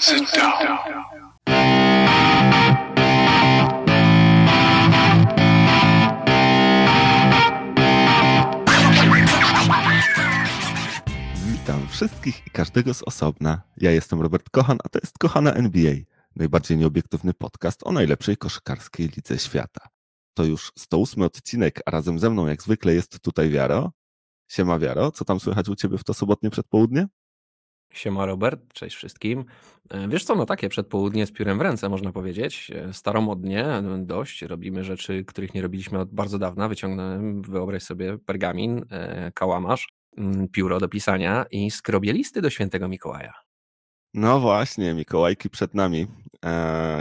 Sit down. Witam wszystkich i każdego z osobna. Ja jestem Robert Kochan, a to jest Kochana NBA, najbardziej nieobiektywny podcast o najlepszej koszykarskiej lidze świata. To już 108 odcinek, a razem ze mną jak zwykle jest tutaj Wiaro. Siema Wiaro, co tam słychać u Ciebie w to sobotnie przedpołudnie? Siema Robert, cześć wszystkim. E, Wiesz co, no takie przedpołudnie z piórem w ręce można powiedzieć. E, Staromodnie dość, robimy rzeczy, których nie robiliśmy od bardzo dawna. Wyciągnąłem, wyobraź sobie, pergamin, e, kałamarz, mm, pióro do pisania i skrobię listy do świętego Mikołaja. No właśnie, Mikołajki przed nami.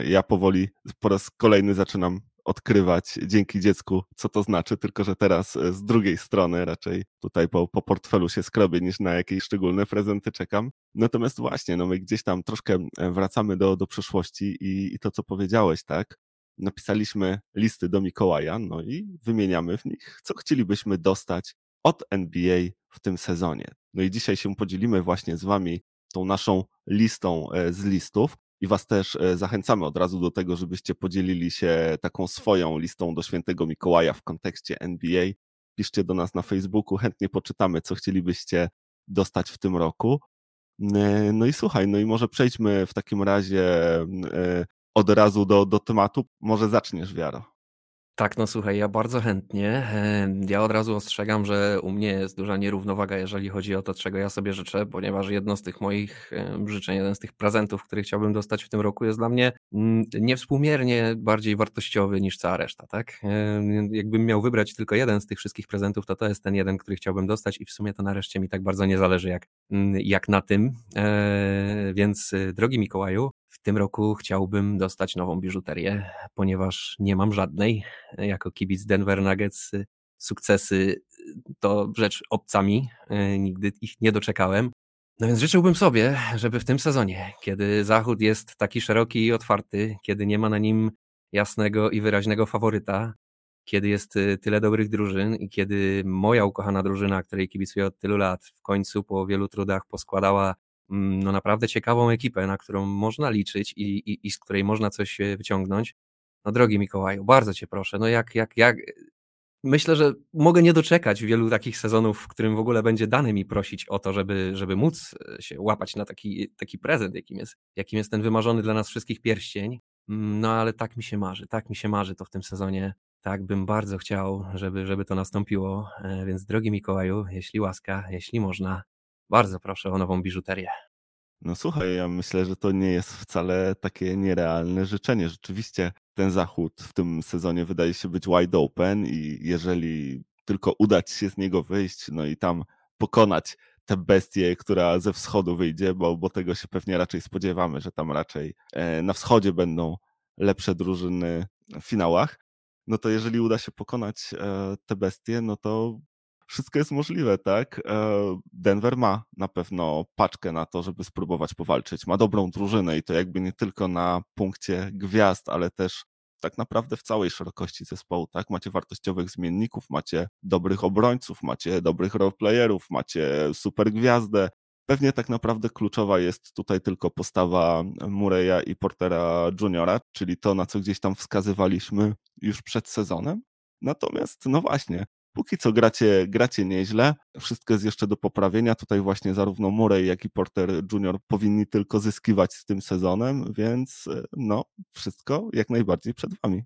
Ja powoli po raz kolejny zaczynam odkrywać dzięki dziecku, co to znaczy, tylko że teraz e, z drugiej strony raczej tutaj po, po portfelu się skrobię niż na jakieś szczególne prezenty czekam. Natomiast właśnie, no my gdzieś tam troszkę e, wracamy do, do przeszłości i, i to, co powiedziałeś, tak? Napisaliśmy listy do Mikołaja, no i wymieniamy w nich, co chcielibyśmy dostać od NBA w tym sezonie. No i dzisiaj się podzielimy właśnie z Wami tą naszą listą e, z listów i Was też e, zachęcamy od razu do tego, żebyście podzielili się taką swoją listą do świętego Mikołaja w kontekście NBA. Piszcie do nas na Facebooku, chętnie poczytamy, co chcielibyście dostać w tym roku. E, No i słuchaj, no i może przejdźmy w takim razie e, od razu do, do tematu. Może zaczniesz, Wiaro. Tak, no słuchaj, ja bardzo chętnie. Ja od razu ostrzegam, że u mnie jest duża nierównowaga, jeżeli chodzi o to, czego ja sobie życzę, ponieważ jedno z tych moich życzeń, jeden z tych prezentów, który chciałbym dostać w tym roku, jest dla mnie mm, niewspółmiernie bardziej wartościowy niż cała reszta, tak? Jakbym miał wybrać tylko jeden z tych wszystkich prezentów, to to jest ten jeden, który chciałbym dostać i w sumie to na reszcie mi tak bardzo nie zależy jak, mm, jak na tym. E, Więc e, drogi Mikołaju, w tym roku chciałbym dostać nową biżuterię, ponieważ nie mam żadnej. Jako kibic Denver Nuggets y, sukcesy y, to rzecz obcami, y, nigdy ich nie doczekałem. No więc życzyłbym sobie, żeby w tym sezonie, kiedy zachód jest taki szeroki i otwarty, kiedy nie ma na nim jasnego i wyraźnego faworyta, kiedy jest tyle dobrych drużyn i kiedy moja ukochana drużyna, której kibicuję od tylu lat, w końcu po wielu trudach poskładała no naprawdę ciekawą ekipę, na którą można liczyć i, i, i z której można coś wyciągnąć. No drogi Mikołaju, bardzo cię proszę, no jak, jak, jak, myślę, że mogę nie doczekać wielu takich sezonów, w którym w ogóle będzie dane mi prosić o to, żeby, żeby móc e, się łapać na taki, taki prezent, jakim jest, jakim jest ten wymarzony dla nas wszystkich pierścień. Mm, No ale tak mi się marzy, tak mi się marzy to w tym sezonie. Tak bym bardzo chciał, żeby, żeby to nastąpiło. E, Więc drogi Mikołaju, jeśli łaska, jeśli można, bardzo proszę o nową biżuterię. No słuchaj, ja myślę, że to nie jest wcale takie nierealne życzenie. Rzeczywiście ten zachód w tym sezonie wydaje się być wide open i jeżeli tylko uda ci się z niego wyjść, no i tam pokonać tę bestię, która ze wschodu wyjdzie, bo, bo tego się pewnie raczej spodziewamy, że tam raczej e, na wschodzie będą lepsze drużyny w finałach, no to jeżeli uda się pokonać e, te bestie, no to wszystko jest możliwe, tak? E, Denver ma na pewno paczkę na to, żeby spróbować powalczyć. Ma dobrą drużynę i to jakby nie tylko na punkcie gwiazd, ale też tak naprawdę w całej szerokości zespołu, tak? Macie wartościowych zmienników, macie dobrych obrońców, macie dobrych roleplayerów, macie super gwiazdę. Pewnie tak naprawdę kluczowa jest tutaj tylko postawa Mureya i Portera Juniora, czyli to, na co gdzieś tam wskazywaliśmy już przed sezonem. Natomiast, no właśnie, póki co gracie, gracie nieźle. Wszystko jest jeszcze do poprawienia. Tutaj właśnie zarówno Murray, jak i Porter Jr. powinni tylko zyskiwać z tym sezonem, więc e, no, wszystko jak najbardziej przed wami.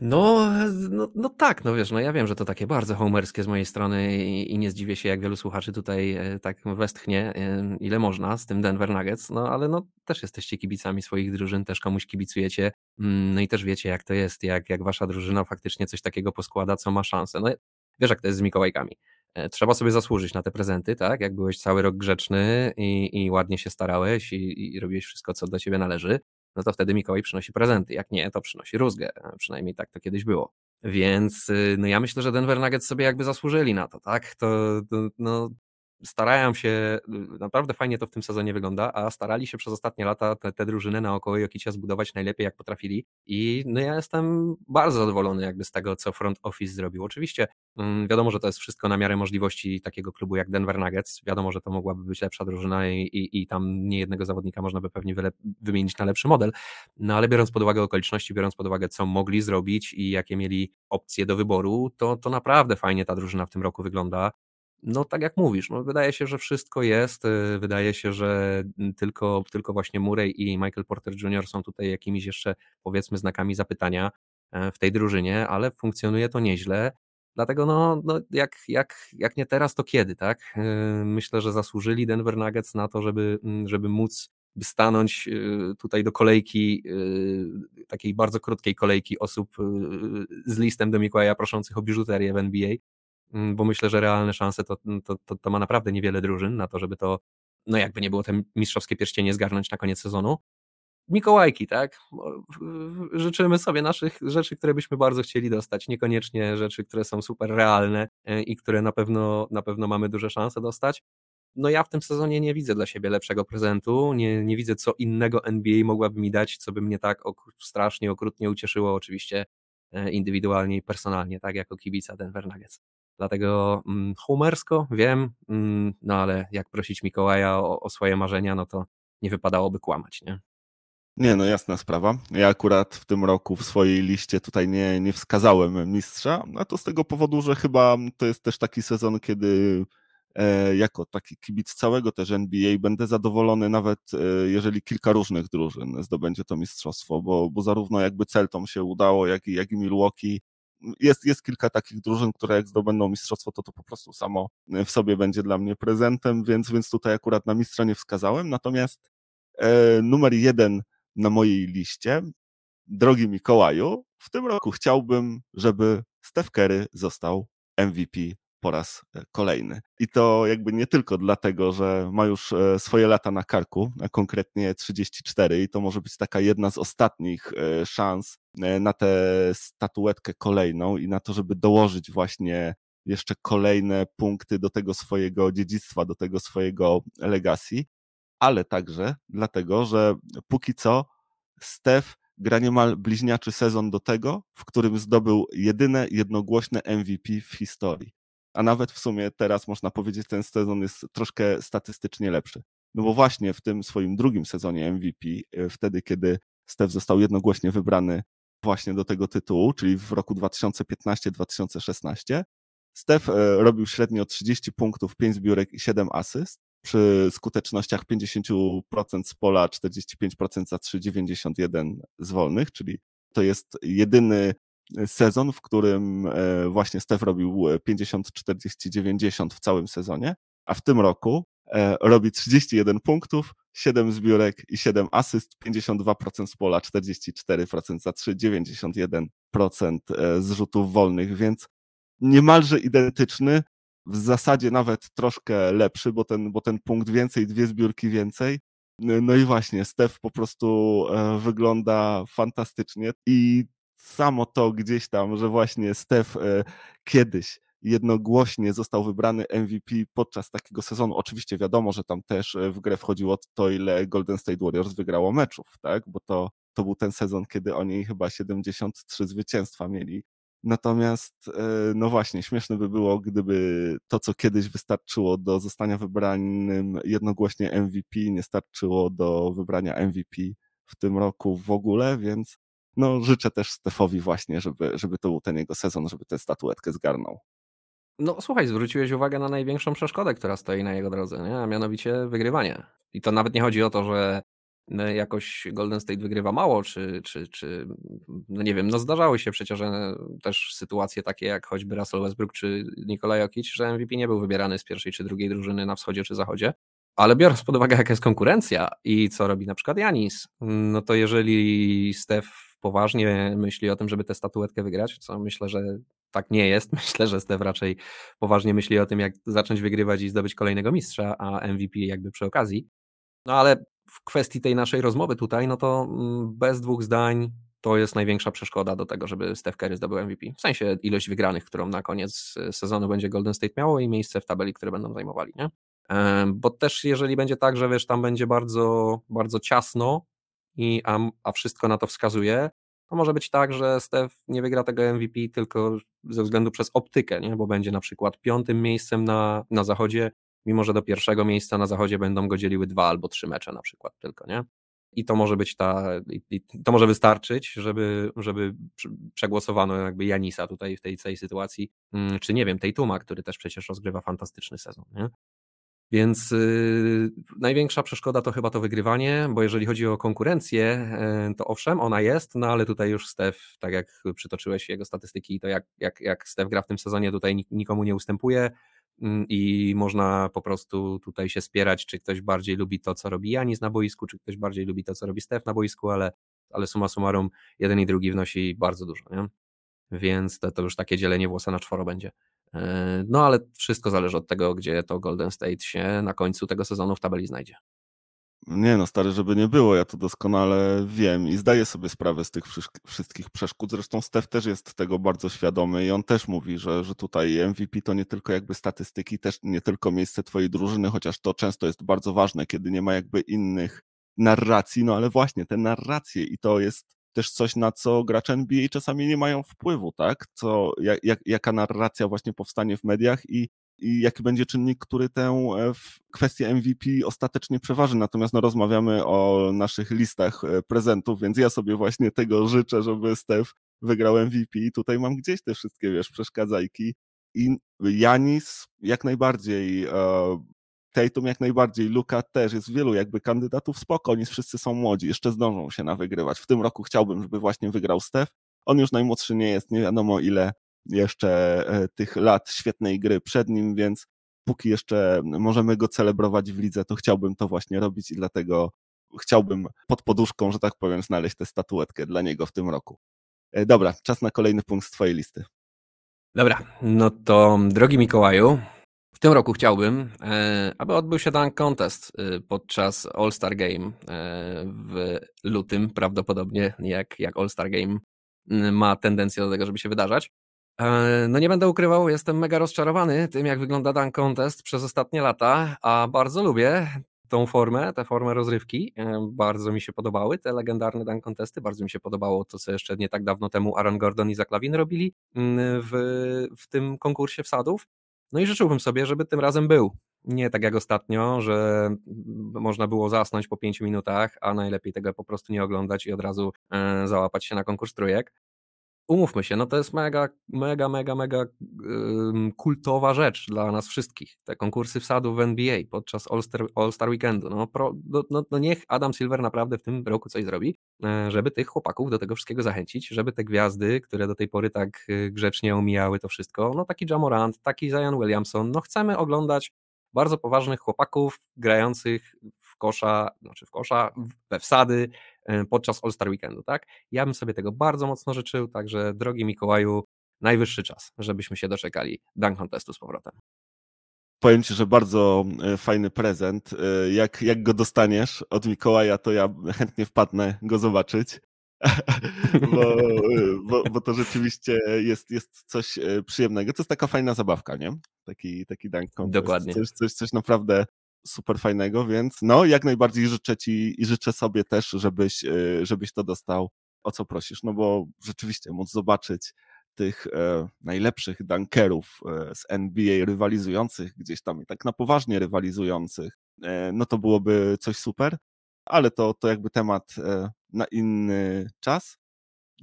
No, no, no tak, no wiesz, no ja wiem, że to takie bardzo homerskie z mojej strony i, i nie zdziwię się, jak wielu słuchaczy tutaj e, tak westchnie, ile można z tym Denver Nuggets, no ale no też jesteście kibicami swoich drużyn, też komuś kibicujecie, mm, no i też wiecie, jak to jest, jak, jak wasza drużyna faktycznie coś takiego poskłada, co ma szansę. No wiesz, jak to jest z Mikołajkami. E, Trzeba sobie zasłużyć na te prezenty, tak? Jak byłeś cały rok grzeczny i, i ładnie się starałeś i, i robiłeś wszystko, co do ciebie należy, no to wtedy Mikołaj przynosi prezenty. Jak nie, to przynosi rózgę. E, Przynajmniej tak to kiedyś było. Więc y, no ja myślę, że Denver Nuggets sobie jakby zasłużyli na to, tak? To, to no, starają się, naprawdę fajnie to w tym sezonie wygląda, a starali się przez ostatnie lata te, te drużyny naokoło Jokicia zbudować najlepiej jak potrafili. I no ja jestem bardzo zadowolony jakby z tego, co front office zrobił. Oczywiście mm, wiadomo, że to jest wszystko na miarę możliwości takiego klubu jak Denver Nuggets, wiadomo, że to mogłaby być lepsza drużyna i, i, i tam nie jednego zawodnika można by pewnie wyle, wymienić na lepszy model, no ale biorąc pod uwagę okoliczności, biorąc pod uwagę, co mogli zrobić i jakie mieli opcje do wyboru, to, to naprawdę fajnie ta drużyna w tym roku wygląda no tak jak mówisz, no wydaje się, że wszystko jest, y, wydaje się, że tylko, tylko właśnie Murray i Michael Porter Jr. są tutaj jakimiś jeszcze powiedzmy znakami zapytania e, w tej drużynie, ale funkcjonuje to nieźle. Dlatego no, no jak, jak, jak nie teraz, to kiedy, tak? E, myślę, że zasłużyli Denver Nuggets na to, żeby, żeby móc stanąć y, tutaj do kolejki, y, takiej bardzo krótkiej kolejki osób z listem do Mikołaja proszących o biżuterię w NBA Mm, bo myślę, że realne szanse to, mm, to, to, to ma naprawdę niewiele drużyn na to, żeby to, no jakby nie było te mistrzowskie pierścienie zgarnąć na koniec sezonu. Mikołajki, tak? Życzymy sobie naszych rzeczy, które byśmy bardzo chcieli dostać, niekoniecznie rzeczy, które są super realne e, i które na pewno, na pewno mamy duże szanse dostać. No ja w tym sezonie nie widzę dla siebie lepszego prezentu, nie, nie widzę co innego NBA mogłaby mi dać, co by mnie tak ok strasznie, okrutnie ucieszyło, oczywiście e, indywidualnie i personalnie, tak jako kibica Denver Nuggets. Dlatego mm, humersko, wiem, mm, no ale jak prosić Mikołaja o, o swoje marzenia, no to nie wypadałoby kłamać, nie? Nie, no jasna sprawa. Ja akurat w tym roku w swojej liście tutaj nie, nie wskazałem mistrza, a to z tego powodu, że chyba to jest też taki sezon, kiedy e, jako taki kibic całego też NBA będę zadowolony nawet e, jeżeli kilka różnych drużyn zdobędzie to mistrzostwo, bo, bo zarówno jakby Celtom się udało, jak i, jak i Milwaukee jest, jest kilka takich drużyn, które jak zdobędą mistrzostwo, to to po prostu samo w sobie będzie dla mnie prezentem, więc, więc tutaj akurat na mistrza nie wskazałem. Natomiast e, numer jeden na mojej liście, drogi Mikołaju, w tym roku chciałbym, żeby Steph Curry został MVP po raz e, kolejny. I to jakby nie tylko dlatego, że ma już e, swoje lata na karku, a konkretnie 34 i to może być taka jedna z ostatnich e, szans na tę statuetkę kolejną i na to, żeby dołożyć właśnie jeszcze kolejne punkty do tego swojego dziedzictwa, do tego swojego legacji, ale także dlatego, że póki co Steph gra niemal bliźniaczy sezon do tego, w którym zdobył jedyne jednogłośne MVP w historii a nawet w sumie teraz można powiedzieć, ten sezon jest troszkę statystycznie lepszy. No bo właśnie w tym swoim drugim sezonie MVP, e, wtedy kiedy Steph został jednogłośnie wybrany właśnie do tego tytułu, czyli w roku 2015-2016, Steph e, robił średnio 30 punktów, 5 zbiórek i 7 asyst przy skutecznościach 50% z pola, 45% za 3,91 z wolnych, czyli to jest jedyny sezon, w którym e, właśnie Steph robił 50, 40, 90 w całym sezonie, a w tym roku e, robi 31 punktów, 7 zbiórek i 7 asyst, 52% z pola, 44% za 3, 91% e, z rzutów wolnych, więc niemalże identyczny, w zasadzie nawet troszkę lepszy, bo ten, bo ten punkt więcej, dwie zbiórki więcej. No i właśnie, Steph po prostu wygląda fantastycznie i samo to gdzieś tam, że właśnie Steph e, kiedyś jednogłośnie został wybrany MVP podczas takiego sezonu. Oczywiście wiadomo, że tam też e, w grę wchodziło to, ile Golden State Warriors wygrało meczów, tak? Bo to, to był ten sezon, kiedy oni chyba 73 zwycięstwa mieli. Natomiast, e, no właśnie, śmieszne by było, gdyby to, co kiedyś wystarczyło do zostania wybranym jednogłośnie MVP, nie starczyło do wybrania MVP w tym roku w ogóle, więc no, życzę też Stefowi właśnie, żeby, żeby to był ten jego sezon, żeby tę statuetkę zgarnął. No słuchaj, zwróciłeś uwagę na największą przeszkodę, która stoi na jego drodze, nie? a mianowicie wygrywanie. I to nawet nie chodzi o to, że no, jakoś Golden State wygrywa mało, czy, czy, czy no nie wiem, no zdarzały się przecież też sytuacje takie jak choćby Russell Westbrook czy Nikola Jokic, że MVP nie był wybierany z pierwszej czy drugiej drużyny na wschodzie czy zachodzie. Ale biorąc pod uwagę, jaka jest konkurencja i co robi na przykład Janis, no to jeżeli Steph poważnie myśli o tym, żeby tę statuetkę wygrać, co myślę, że tak nie jest. Myślę, że Steph raczej poważnie myśli o tym, jak zacząć wygrywać i zdobyć kolejnego mistrza, a MVP jakby przy okazji. No ale w kwestii tej naszej rozmowy tutaj, no to mm, bez dwóch zdań to jest największa przeszkoda do tego, żeby Steph Curry zdobył MVP. W sensie ilość wygranych, którą na koniec sezonu będzie Golden State miało i miejsce w tabeli, które będą zajmowali, nie? Bo też jeżeli będzie tak, że wiesz, tam będzie bardzo, bardzo ciasno, i, a, a wszystko na to wskazuje, to może być tak, że Steph nie wygra tego MVP tylko ze względu przez optykę, nie? bo będzie na przykład piątym miejscem na, na zachodzie, mimo że do pierwszego miejsca na zachodzie będą go dzieliły dwa albo trzy mecze na przykład tylko, nie? I to może być ta, i to może wystarczyć, żeby, żeby przegłosowano jakby Janisa tutaj w tej całej sytuacji, mm, czy nie wiem, tej Tuma, który też przecież rozgrywa fantastyczny sezon, nie? Więc yy, największa przeszkoda to chyba to wygrywanie, bo jeżeli chodzi o konkurencję, yy, to owszem, ona jest, no ale tutaj już Stef, tak jak przytoczyłeś jego statystyki, to jak, jak, jak Stef gra w tym sezonie, tutaj nikomu nie ustępuje yy, i można po prostu tutaj się spierać, czy ktoś bardziej lubi to, co robi Janis na boisku, czy ktoś bardziej lubi to, co robi Stef na boisku, ale, ale summa summarum jeden i drugi wnosi bardzo dużo, nie? Więc to, to już takie dzielenie włosa na czworo będzie. E, no ale wszystko zależy od tego, gdzie to Golden State się na końcu tego sezonu w tabeli znajdzie. Nie no, stary, żeby nie było, ja to doskonale wiem i zdaję sobie sprawę z tych wszystkich przeszkód. Zresztą Steph też jest tego bardzo świadomy i on też mówi, że, że tutaj MVP to nie tylko jakby statystyki, też nie tylko miejsce twojej drużyny, chociaż to często jest bardzo ważne, kiedy nie ma jakby innych narracji, no ale właśnie te narracje i to jest też coś, na co gracze NBA czasami nie mają wpływu, tak? Co, jak, jaka narracja właśnie powstanie w mediach i, i jaki będzie czynnik, który tę e, kwestię MVP ostatecznie przeważy. Natomiast no, rozmawiamy o naszych listach e, prezentów, więc ja sobie właśnie tego życzę, żeby Steph wygrał MVP i tutaj mam gdzieś te wszystkie, wiesz, przeszkadzajki. I Janis jak najbardziej e, Tatum jak najbardziej, Luka też, jest wielu jakby kandydatów, spoko, oni wszyscy są młodzi, jeszcze zdążą się na wygrywać. W tym roku chciałbym, żeby właśnie wygrał Steph. On już najmłodszy nie jest, nie wiadomo ile jeszcze e, tych lat świetnej gry przed nim, więc póki jeszcze możemy go celebrować w lidze, to chciałbym to właśnie robić i dlatego chciałbym pod poduszką, że tak powiem, znaleźć tę statuetkę dla niego w tym roku. E, dobra, czas na kolejny punkt z twojej listy. Dobra, no to drogi Mikołaju, w tym roku chciałbym, e, aby odbył się Dunk Contest e, podczas All-Star Game e, w lutym, prawdopodobnie, jak, jak All-Star Game ma tendencję do tego, żeby się wydarzać. No nie będę ukrywał, jestem mega rozczarowany tym, jak wygląda Dunk Contest przez ostatnie lata, a bardzo lubię tą formę, tę formę rozrywki. Bardzo mi się podobały te legendarne Dunk Contesty, bardzo mi się podobało to, co jeszcze nie tak dawno temu Aaron Gordon i Zach Lavin robili w, w tym konkursie wsadów. No i życzyłbym sobie, żeby tym razem był. Nie tak jak ostatnio, że można było zasnąć po pięciu minutach, a najlepiej tego po prostu nie oglądać i od razu e, załapać się na konkurs trójek umówmy się, no to jest mega, mega, mega, mega yy, kultowa rzecz dla nas wszystkich. Te konkursy wsadów w NBA podczas All-Star, All -Star Weekendu. No, pro, no, no, no, niech Adam Silver naprawdę w tym roku coś zrobi, yy, żeby tych chłopaków do tego wszystkiego zachęcić, żeby te gwiazdy, które do tej pory tak yy, grzecznie omijały to wszystko, no taki Jamorant, taki Zion Williamson, no chcemy oglądać bardzo poważnych chłopaków grających w kosza, znaczy w kosza, we wsady, E, podczas All-Star Weekendu, tak? Ja bym sobie tego bardzo mocno życzył, także drogi Mikołaju, najwyższy czas, żebyśmy się doczekali Dunk Contestu z powrotem. Powiem Ci, że bardzo e, fajny prezent. E, jak, jak go dostaniesz od Mikołaja, to ja chętnie wpadnę go zobaczyć. bo, bo, bo, to rzeczywiście jest, jest coś przyjemnego. To jest taka fajna zabawka, nie? Taki, taki dunk contest. Dokładnie. Coś, coś, coś naprawdę super fajnego, więc no jak najbardziej życzę ci i życzę sobie też, żebyś, e, żebyś to dostał, o co prosisz, no bo rzeczywiście móc zobaczyć tych e, najlepszych dunkerów e, z NBA rywalizujących gdzieś tam i tak na poważnie rywalizujących, e, no to byłoby coś super, ale to, to jakby temat e, na inny czas.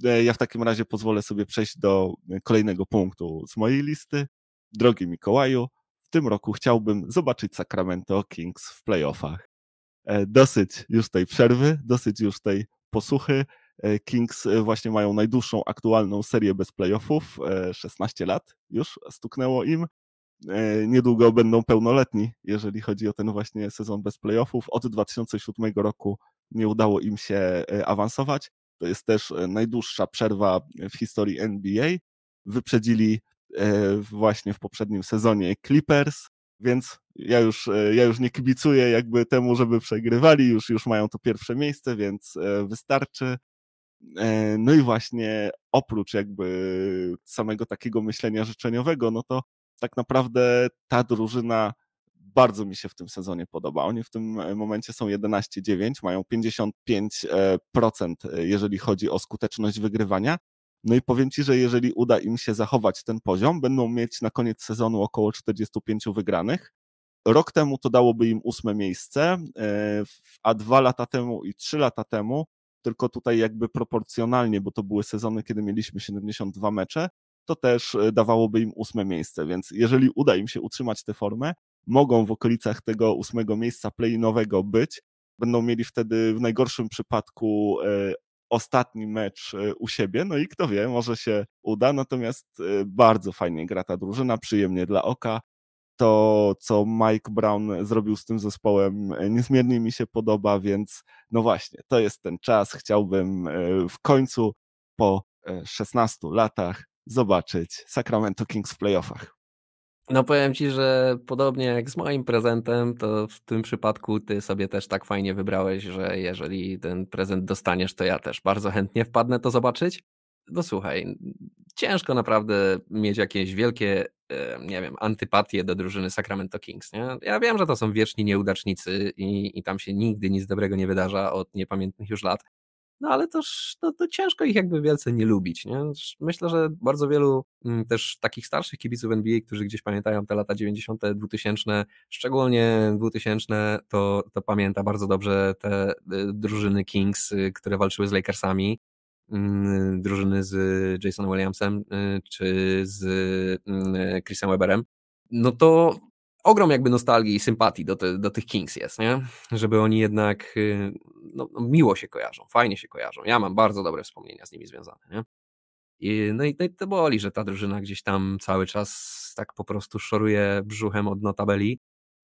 E, ja w takim razie pozwolę sobie przejść do kolejnego punktu z mojej listy. Drogi Mikołaju, w tym roku chciałbym zobaczyć Sacramento Kings w playoffach. E, dosyć już tej przerwy, dosyć już tej posłuchy. E, Kings e, właśnie mają najdłuższą aktualną serię bez playoffów, 16 lat już stuknęło im. Niedługo będą pełnoletni, jeżeli chodzi o ten właśnie sezon bez playoffów. Od 2007 roku nie udało im się awansować. To jest też najdłuższa przerwa w historii NBA. Wyprzedzili właśnie w poprzednim sezonie Clippers, więc ja już, e, ja już nie kibicuję jakby temu, żeby przegrywali, już, już mają to pierwsze miejsce, więc e, wystarczy. No i właśnie oprócz jakby samego takiego myślenia życzeniowego, no to tak naprawdę ta drużyna bardzo mi się w tym sezonie podoba. Oni w tym momencie są 11-9, mają 55%, jeżeli chodzi o skuteczność wygrywania. No i powiem Ci, że jeżeli uda im się zachować ten poziom, będą mieć na koniec sezonu około 45 wygranych. Rok temu to dałoby im ósme miejsce, a dwa lata temu i trzy lata temu tylko tutaj jakby proporcjonalnie, bo to były sezony, kiedy mieliśmy 72 mecze, to też e, dawałoby im ósme miejsce, więc jeżeli uda im się utrzymać tę formę, mogą w okolicach tego ósmego miejsca play-inowego być, będą mieli wtedy w najgorszym przypadku e, ostatni mecz e, u siebie, no i kto wie, może się uda, natomiast bardzo fajnie gra ta drużyna, przyjemnie dla oka, to, co Mike Brown zrobił z tym zespołem, e, niezmiernie mi się podoba, więc no właśnie, to jest ten czas. Chciałbym e, w końcu po 16 e, latach zobaczyć Sacramento Kings w playoffach. No powiem ci, że podobnie jak z moim prezentem, to w tym przypadku ty sobie też tak fajnie wybrałeś, że jeżeli ten prezent dostaniesz, to ja też bardzo chętnie wpadnę to zobaczyć no słuchaj, ciężko naprawdę mieć jakieś wielkie, nie wiem, antypatie do drużyny Sacramento Kings. Nie? Ja wiem, że to są wieczni nieudacznicy i, i tam się nigdy nic dobrego nie wydarza od niepamiętnych już lat. No ale toż to, to ciężko ich jakby wielce nie lubić. Nie? Myślę, że bardzo wielu m, też takich starszych kibiców NBA, którzy gdzieś pamiętają te lata 90., 2000, szczególnie 2000, to, to pamięta bardzo dobrze te y, drużyny Kings, y, które walczyły z Lakersami Mm, drużyny z Jasonem Williamsem y, czy z mm, Chrisem Weberem, no to ogrom jakby nostalgii i sympatii do, te, do tych Kings jest, nie? Żeby oni jednak y, no, no, miło się kojarzą, fajnie się kojarzą. Ja mam bardzo dobre wspomnienia z nimi związane, nie? I, no i to boli, że ta drużyna gdzieś tam cały czas tak po prostu szoruje brzuchem od notabeli,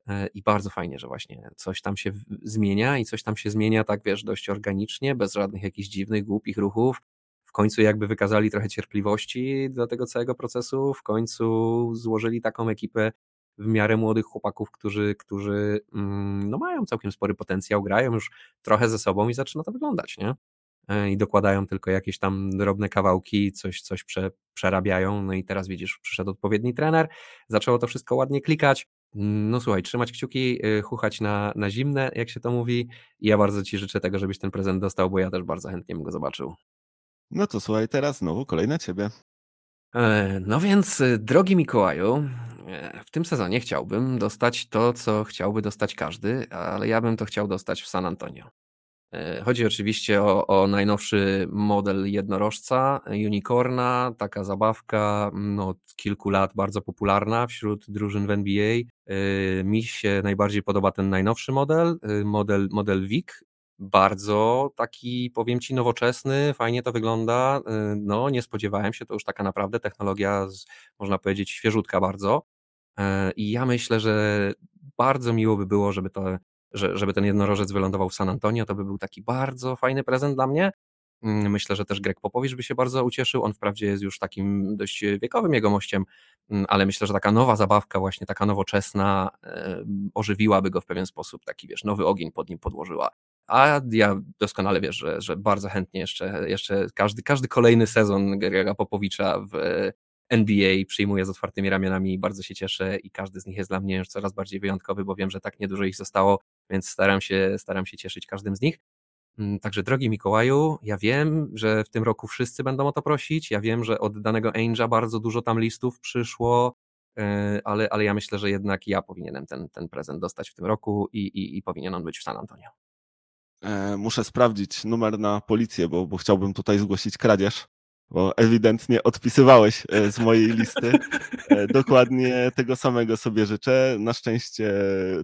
E, i bardzo fajnie, że właśnie coś tam się zmienia i coś tam się zmienia tak, wiesz, dość organicznie, bez żadnych jakichś dziwnych, głupich ruchów. W końcu jakby wykazali trochę cierpliwości do tego całego procesu, w końcu złożyli taką ekipę w miarę młodych chłopaków, którzy, którzy mm, no mają całkiem spory potencjał, grają już trochę ze sobą i zaczyna to wyglądać, nie? E, I dokładają tylko jakieś tam drobne kawałki, coś, coś prze, przerabiają. No i teraz widzisz, przyszedł odpowiedni trener, zaczęło to wszystko ładnie klikać. No słuchaj, trzymać kciuki, y, chuchać na, na zimne, jak się to mówi. I ja bardzo Ci życzę tego, żebyś ten prezent dostał, bo ja też bardzo chętnie bym go zobaczył. No to słuchaj, teraz znowu kolej na Ciebie. E, no więc, y, drogi Mikołaju, e, w tym sezonie chciałbym dostać to, co chciałby dostać każdy, ale ja bym to chciał dostać w San Antonio. E, chodzi oczywiście o, o, najnowszy model jednorożca, Unicorna, taka zabawka no, od kilku lat bardzo popularna wśród drużyn w NBA. E, mi się najbardziej podoba ten najnowszy model, e, model, model VIC. Bardzo taki, powiem ci, nowoczesny, fajnie to wygląda. No, nie spodziewałem się, to już taka naprawdę technologia, z, można powiedzieć, świeżutka bardzo. I ja myślę, że bardzo miło by było, żeby to że, żeby ten jednorożec wylądował w San Antonio, to by był taki bardzo fajny prezent dla mnie. Mm, myślę, że też Greg Popowicz by się bardzo ucieszył. On wprawdzie jest już takim dość wiekowym jegomościem, mm, ale myślę, że taka nowa zabawka, właśnie taka nowoczesna, ożywiłaby go w pewien sposób, taki wiesz, nowy ogień pod nim podłożyła. A ja doskonale wiesz, że, że bardzo chętnie jeszcze, jeszcze każdy, każdy kolejny sezon Grega Popowicza w NBA przyjmuję z otwartymi ramionami i bardzo się cieszę i każdy z nich jest dla mnie już coraz bardziej wyjątkowy, bo wiem, że tak niedużo ich zostało, więc staram się, staram się cieszyć każdym z nich. Mm, także drogi Mikołaju, ja wiem, że w tym roku wszyscy będą o to prosić. Ja wiem, że od danego Angela bardzo dużo tam listów przyszło, e, ale, ale ja myślę, że jednak ja powinienem ten, ten prezent dostać w tym roku i, i, i powinien on być w San Antonio. E, muszę sprawdzić numer na policję, bo, bo chciałbym tutaj zgłosić kradzież bo ewidentnie odpisywałeś e, z mojej listy. E, dokładnie tego samego sobie życzę. Na szczęście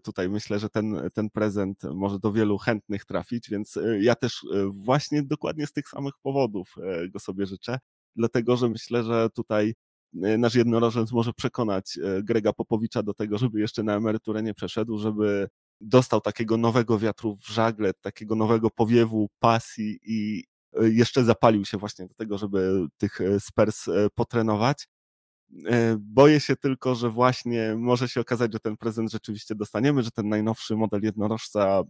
tutaj myślę, że ten, ten prezent może do wielu chętnych trafić, więc ja też właśnie dokładnie z tych samych powodów go sobie życzę, dlatego że myślę, że tutaj nasz jednorożec może przekonać Grega Popowicza do tego, żeby jeszcze na emeryturę nie przeszedł, żeby dostał takiego nowego wiatru w żagle, takiego nowego powiewu pasji i, E, jeszcze zapalił się właśnie do tego, żeby tych e, Spurs e, potrenować. Boję się tylko, że właśnie może się okazać, że ten prezent rzeczywiście dostaniemy, że ten najnowszy model jednorożca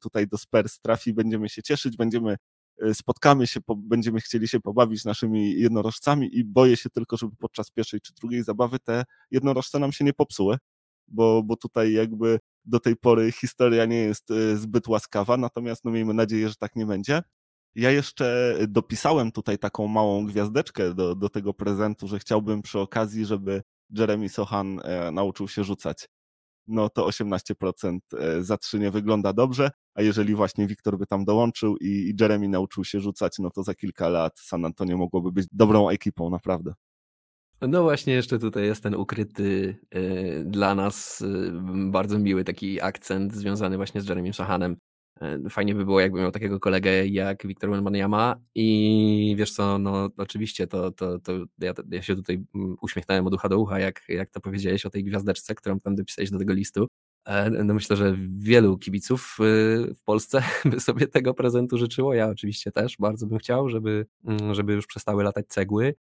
tutaj do Spurs trafi, będziemy się cieszyć, będziemy spotkamy się, będziemy chcieli się pobawić naszymi jednorożcami i boję się tylko, żeby podczas pierwszej czy drugiej zabawy te jednorożce nam się nie popsuły, bo, bo tutaj jakby do tej pory historia nie jest e, zbyt łaskawa, natomiast no miejmy nadzieję, że tak nie będzie. Ja jeszcze dopisałem tutaj taką małą gwiazdeczkę do, do tego prezentu, że chciałbym przy okazji, żeby Jeremy Sohan e, nauczył się rzucać. No to 18% e, za 3 nie wygląda dobrze, a jeżeli właśnie Wiktor by tam dołączył i, i Jeremy nauczył się rzucać, no to za kilka lat San Antonio mogłoby być dobrą ekipą, naprawdę. No właśnie, jeszcze tutaj jest ten ukryty y, dla nas y, bardzo miły taki akcent związany właśnie z Jeremym Sohanem. Y, fajnie by było, jakby miał takiego kolegę jak Wiktor Wembanyama i wiesz co, no oczywiście to, to, to ja, ja się tutaj mm, uśmiechnąłem od ucha do ucha, jak, jak to powiedziałeś o tej gwiazdeczce, którą tam dopisałeś do tego listu. E, no myślę, że wielu kibiców w Polsce by sobie tego prezentu życzyło. Ja oczywiście też bardzo bym chciał, żeby, mm, żeby już przestały latać cegły.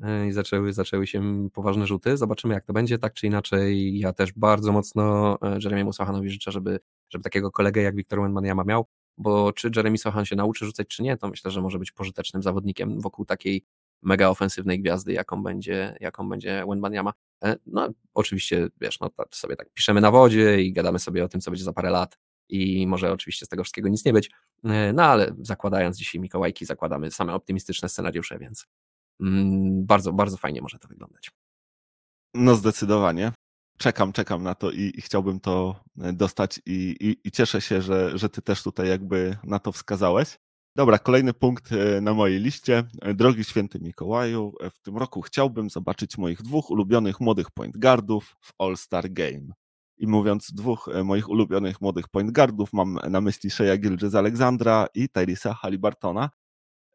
E, i zaczęły, zaczęły się poważne rzuty. Zobaczymy, jak to będzie. Tak czy inaczej, ja też bardzo mocno e, Jeremiemu Sochanowi życzę, żeby, żeby takiego kolegę jak Wiktor Wembanyama miał, bo czy Jeremy Sochan się nauczy rzucać, czy nie, to myślę, że może być pożytecznym zawodnikiem wokół takiej mega ofensywnej gwiazdy, jaką będzie, jaką będzie Wembanyama. E, no, oczywiście, wiesz, no tak sobie tak piszemy na wodzie i gadamy sobie o tym, co będzie za parę lat i może oczywiście z tego wszystkiego nic nie być, no ale zakładając dzisiaj Mikołajki, zakładamy same optymistyczne scenariusze, więc bardzo, bardzo fajnie może to wyglądać. No zdecydowanie. Czekam, czekam na to i, i chciałbym to e, dostać i, i, i, cieszę się, że, że ty też tutaj jakby na to wskazałeś. Dobra, kolejny punkt e, na mojej liście. E, drogi święty Mikołaju, w tym roku chciałbym zobaczyć moich dwóch ulubionych młodych point guardów w All-Star Game. I mówiąc dwóch moich ulubionych młodych point guardów, mam na myśli Shea Gilgis Alexandra i Tyrisa Halibartona.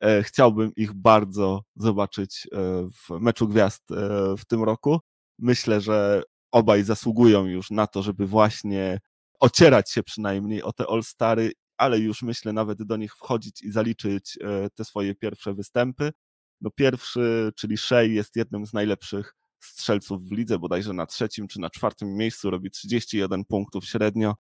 E, chciałbym ich bardzo zobaczyć e, w meczu gwiazd e, w tym roku. Myślę, że obaj zasługują już na to, żeby właśnie ocierać się przynajmniej o te All-Stary, ale już myślę nawet do nich wchodzić i zaliczyć te swoje pierwsze występy. No pierwszy, czyli Shea jest jednym z najlepszych strzelców w lidze, bodajże na trzecim czy na czwartym miejscu, robi 31 punktów średnio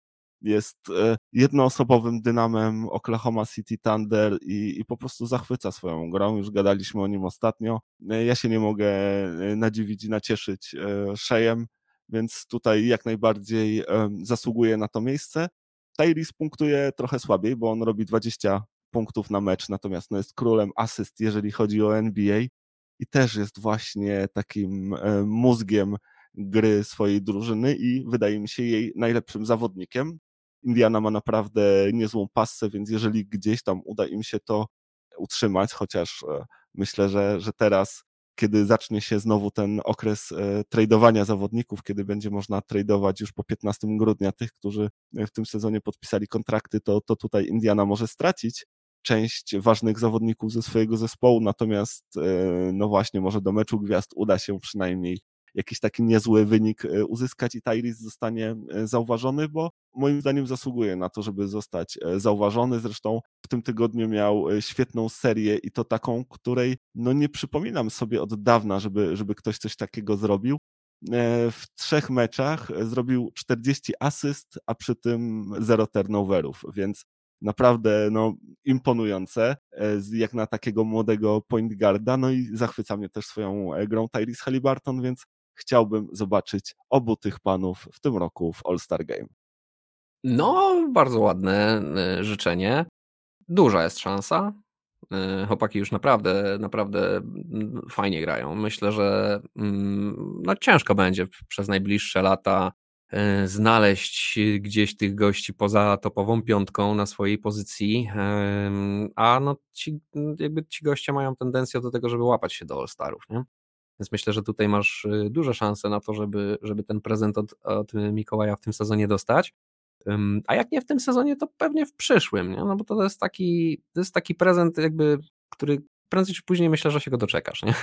jest e, jednoosobowym dynamem Oklahoma City Thunder i, i po prostu zachwyca swoją grą. Już gadaliśmy o nim ostatnio. E, ja się nie mogę e, nadziwić i nacieszyć Shejem, więc tutaj jak najbardziej zasługuje na to miejsce. Tyrese punktuje trochę słabiej, bo on robi 20 punktów na mecz, natomiast no jest królem asyst, jeżeli chodzi o NBA i też jest właśnie takim mózgiem gry swojej drużyny i wydaje mi się jej najlepszym zawodnikiem. Indiana ma naprawdę niezłą passę, więc jeżeli gdzieś tam uda im się to utrzymać, chociaż e, myślę, że, że teraz, kiedy zacznie się znowu ten okres e, tradowania zawodników, kiedy będzie można tradować już po 15 grudnia tych, którzy w tym sezonie podpisali kontrakty, to, to tutaj Indiana może stracić część ważnych zawodników ze swojego zespołu, natomiast e, no właśnie, może do meczu gwiazd uda się przynajmniej jakiś taki niezły wynik e, uzyskać i Tyrese zostanie e, zauważony, bo moim zdaniem zasługuje na to, żeby zostać e, zauważony. Zresztą w tym tygodniu miał świetną serię i to taką, której no nie przypominam sobie od dawna, żeby, żeby ktoś coś takiego zrobił. W trzech meczach zrobił 40 asyst, a przy tym zero turnoverów, więc naprawdę no, imponujące, jak na takiego młodego point guarda, no i zachwyca mnie też swoją grą Tyrese Halliburton, więc chciałbym zobaczyć obu tych panów w tym roku w All-Star Game. No, bardzo ładne e, życzenie. Duża jest szansa. E, chłopaki już naprawdę, naprawdę mm, fajnie grają. Myślę, że mm, no, ciężko będzie przez najbliższe lata e, znaleźć gdzieś tych gości poza topową piątką na swojej pozycji, a no ci, jakby ci goście mają tendencję do tego, żeby łapać się do All-Starów, nie? Więc myślę, że tutaj masz y, duże szanse na to, żeby, żeby ten prezent od, od Mikołaja w tym sezonie dostać. A jak nie w tym sezonie, to pewnie w przyszłym, nie? no bo to jest taki, to jest taki prezent, jakby, który prędzej czy później myślę, że się go doczekasz. Nie?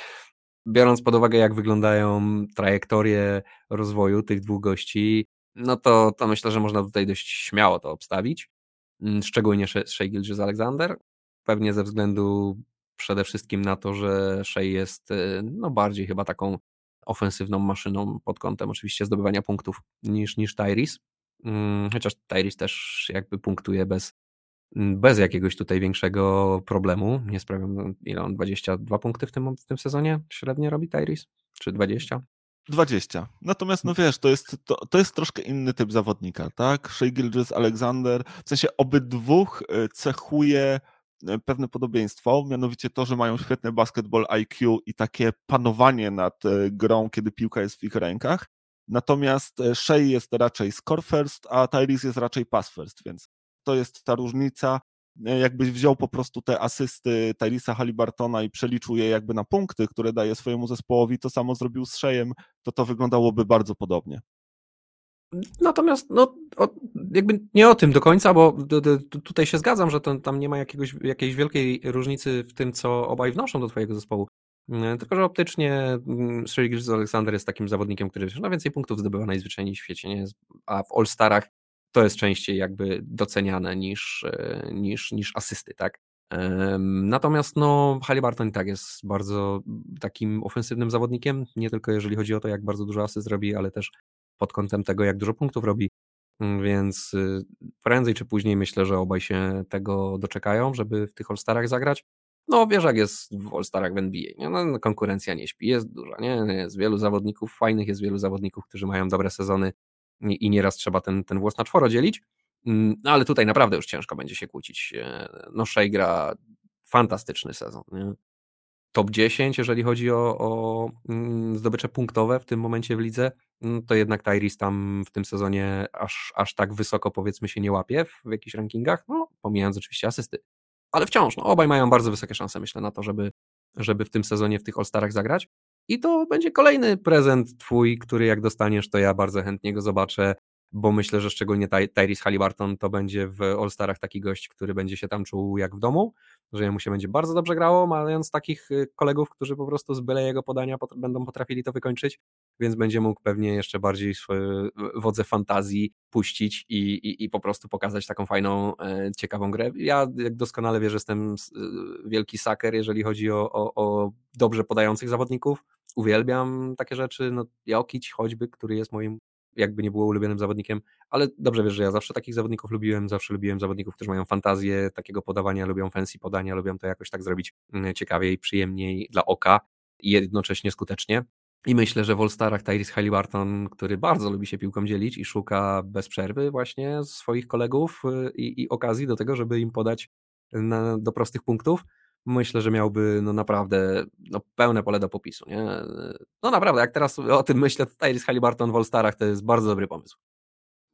Biorąc pod uwagę, jak wyglądają trajektorie rozwoju tych dwóch gości, no to, to myślę, że można tutaj dość śmiało to obstawić. Szczególnie Shea Gilgis Alexander. Pewnie ze względu przede wszystkim na to, że Shea jest y, no, bardziej chyba taką ofensywną maszyną pod kątem oczywiście zdobywania punktów niż, niż Tyrese. Mm, chociaż Tyrese też jakby punktuje bez, mm, bez jakiegoś tutaj większego problemu. Nie sprawiam, ile on 22 punkty w tym, w tym sezonie średnio robi Tyrese? Czy 20? 20. Natomiast, no wiesz, to jest, to, to jest troszkę inny typ zawodnika, tak? Shea Gilgis Alexander, w sensie obydwóch e, cechuje pewne podobieństwo, mianowicie to, że mają świetne basketball IQ i takie panowanie nad e, grą, kiedy piłka jest w ich rękach. Natomiast Shea jest raczej score first, a Tyrese jest raczej pass first, więc to jest ta różnica. E, jakbyś wziął po prostu te asysty Tyrisa Halibartona i przeliczył je jakby na punkty, które daje swojemu zespołowi, to samo zrobił z Szejem, to to wyglądałoby bardzo podobnie. Natomiast no, o, jakby nie o tym do końca, bo d, d, tutaj się zgadzam, że tam nie ma jakiegoś, jakiejś wielkiej różnicy w tym, co obaj wnoszą do twojego zespołu. Mm, tylko, że optycznie mm, Alexander jest takim zawodnikiem, który na więcej punktów zdobywa najzwyczajniej w świecie, nie? a w All-Starach to jest częściej jakby doceniane niż, e, niż, niż asysty, tak? Natomiast no, Halliburton i tak jest bardzo takim ofensywnym zawodnikiem, nie tylko jeżeli chodzi o to, jak bardzo dużo asyst robi, ale też pod kątem tego, jak dużo punktów robi. Mm, więc y, prędzej czy później myślę, że obaj się tego doczekają, żeby w tych All-Starach zagrać. No wiesz, jak jest w All-Starach w NBA. Nie? No, no, konkurencja nie śpi, jest duża. Nie? Jest wielu zawodników fajnych, jest wielu zawodników, którzy mają dobre sezony i nieraz trzeba ten, ten włos na czworo dzielić. Mm, no ale tutaj naprawdę już ciężko będzie się kłócić. E, no Shea gra fantastyczny sezon. Nie? Top 10, jeżeli chodzi o, o mm, zdobycze punktowe w tym momencie w lidze, mm, to jednak Tyrese tam w tym sezonie aż, aż tak wysoko powiedzmy się nie łapie w, w jakichś rankingach, no pomijając oczywiście asysty. Ale wciąż, no, obaj mają bardzo wysokie szanse myślę na to, żeby, żeby w tym sezonie w tych All-Starach zagrać. I to będzie kolejny prezent twój, który jak dostaniesz, to ja bardzo chętnie go zobaczę, bo myślę, że szczególnie Ty Tyrese Halliburton to będzie w All-Starach taki gość, który będzie się tam czuł jak w domu, że mu się będzie bardzo dobrze grało, mając takich y, kolegów, którzy po prostu z byle jego podania pot będą potrafili to wykończyć, więc będzie mógł pewnie jeszcze bardziej swoje wodze fantazji puścić i, i, i po prostu pokazać taką fajną, e, ciekawą grę. Ja jak doskonale wiesz, jestem y, wielki saker, jeżeli chodzi o, o, o dobrze podających zawodników, uwielbiam takie rzeczy, no Jokic choćby, który jest moim jakby nie było ulubionym zawodnikiem, ale dobrze wiesz, że ja zawsze takich zawodników lubiłem, zawsze lubiłem zawodników, którzy mają fantazję takiego podawania, lubią fancy podania, lubią to jakoś tak zrobić mm, ciekawiej, przyjemniej dla oka i jednocześnie skutecznie. I myślę, że w All-Starach Tyrese Halliburton, który bardzo lubi się piłką dzielić i szuka bez przerwy właśnie swoich kolegów y, i, i okazji do tego, żeby im podać na, do prostych punktów, myślę, że miałby no naprawdę no, pełne pole do popisu. Nie? No naprawdę, jak teraz o tym myślę, to Tyrese Halliburton w All-Starach to jest bardzo dobry pomysł.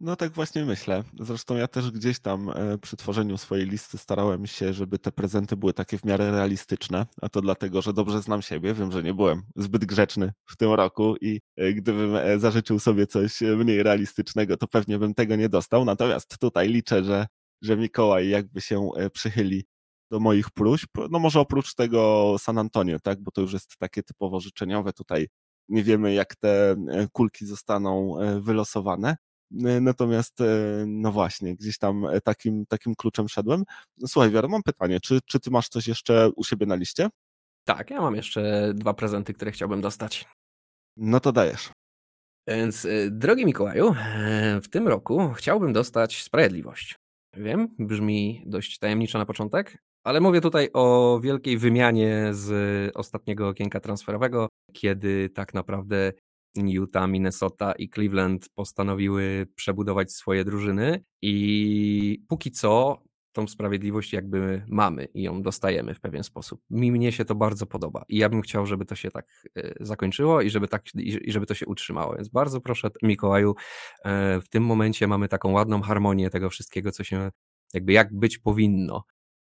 No tak właśnie myślę. Zresztą ja też gdzieś tam e, przy tworzeniu swojej listy starałem się, żeby te prezenty były takie w miarę realistyczne, a to dlatego, że dobrze znam siebie, wiem, że nie byłem zbyt grzeczny w tym roku i e, gdybym e, zażyczył sobie coś mniej realistycznego, to pewnie bym tego nie dostał. Natomiast tutaj liczę, że, że Mikołaj jakby się przychyli do moich próśb. No może oprócz tego San Antonio, tak, bo to już jest takie typowo życzeniowe. Tutaj nie wiemy, jak te e, kulki zostaną e, wylosowane. E, natomiast, no właśnie, gdzieś tam takim, takim kluczem szedłem. Słuchaj, Wiara, mam pytanie, czy, czy ty masz coś jeszcze u siebie na liście? Tak, ja mam jeszcze dwa prezenty, które chciałbym dostać. No to dajesz. Więc, drogi Mikołaju, w tym roku chciałbym dostać sprawiedliwość. Wiem, brzmi dość tajemniczo na początek, ale mówię tutaj o wielkiej wymianie z ostatniego okienka transferowego, kiedy tak naprawdę Utah, Minnesota i Cleveland postanowiły przebudować swoje drużyny i póki co tą sprawiedliwość jakby mamy i ją dostajemy w pewien sposób. Mi mnie się to bardzo podoba i ja bym chciał, żeby to się tak e, zakończyło i żeby, tak, i żeby to się utrzymało. Więc bardzo proszę Mikołaju, e, w tym momencie mamy taką ładną harmonię tego wszystkiego, co się jakby jak być powinno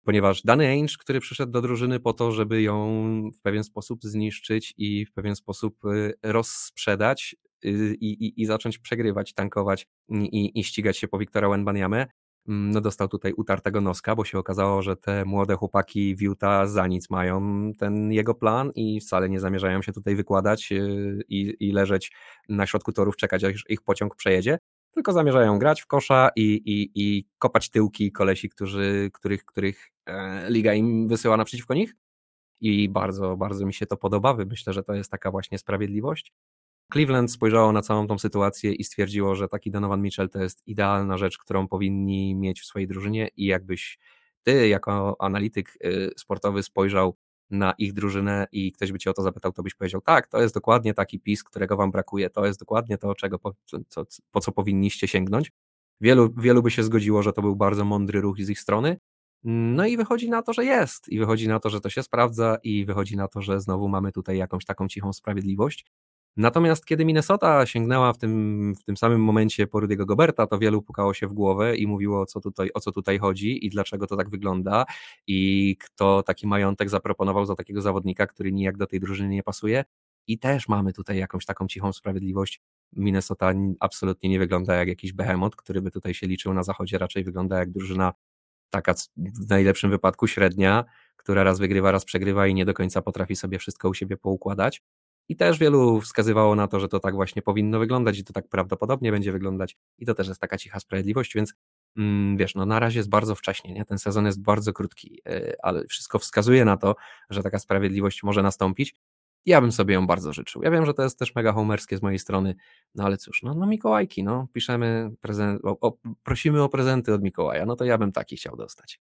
ponieważ dany Ainge, który przyszedł do drużyny po to, żeby ją w pewien sposób zniszczyć i w pewien sposób y, rozsprzedać y, i, i, i zacząć przegrywać, tankować i, i ścigać się po Wiktora Wenbaniamę, mm, no dostał tutaj utartego noska, bo się okazało, że te młode chłopaki w Utah za nic mają ten jego plan i wcale nie zamierzają się tutaj wykładać y, i, i leżeć na środku torów, czekać aż ich pociąg przejedzie, tylko zamierzają grać w kosza i, i, i kopać tyłki kolesi, którzy, których, których e, liga im wysyła naprzeciwko nich. I bardzo, bardzo mi się to podoba. Myślę, że to jest taka właśnie sprawiedliwość. Cleveland spojrzało na całą tą sytuację i stwierdziło, że taki Donovan Mitchell to jest idealna rzecz, którą powinni mieć w swojej drużynie i jakbyś ty jako analityk y, sportowy spojrzał na ich drużynę i ktoś by cię o to zapytał, to byś powiedział, tak, to jest dokładnie taki PiS, którego wam brakuje, to jest dokładnie to, czego po, co, po co powinniście sięgnąć. Wielu, wielu by się zgodziło, że to był bardzo mądry ruch z ich strony. No i wychodzi na to, że jest, i wychodzi na to, że to się sprawdza, i wychodzi na to, że znowu mamy tutaj jakąś taką cichą sprawiedliwość. Natomiast kiedy Minnesota sięgnęła w tym, w tym samym momencie po Rudy'ego Goberta, to wielu pukało się w głowę i mówiło, o co, tutaj, o co tutaj chodzi i dlaczego to tak wygląda i kto taki majątek zaproponował za takiego zawodnika, który nijak do tej drużyny nie pasuje. I też mamy tutaj jakąś taką cichą sprawiedliwość. Minnesota absolutnie nie wygląda jak jakiś behemoth, który by tutaj się liczył na zachodzie, raczej wygląda jak drużyna taka w najlepszym wypadku średnia, która raz wygrywa, raz przegrywa i nie do końca potrafi sobie wszystko u siebie poukładać. I też wielu wskazywało na to, że to tak właśnie powinno wyglądać i to tak prawdopodobnie będzie wyglądać. I to też jest taka cicha sprawiedliwość, więc mm, wiesz, no na razie jest bardzo wcześnie, nie? ten sezon jest bardzo krótki, yy, ale wszystko wskazuje na to, że taka sprawiedliwość może nastąpić. Ja bym sobie ją bardzo życzył. Ja wiem, że to jest też mega homerskie z mojej strony, no ale cóż, no, no Mikołajki, no piszemy, prezent, o, o, prosimy o prezenty od Mikołaja, no to ja bym taki chciał dostać.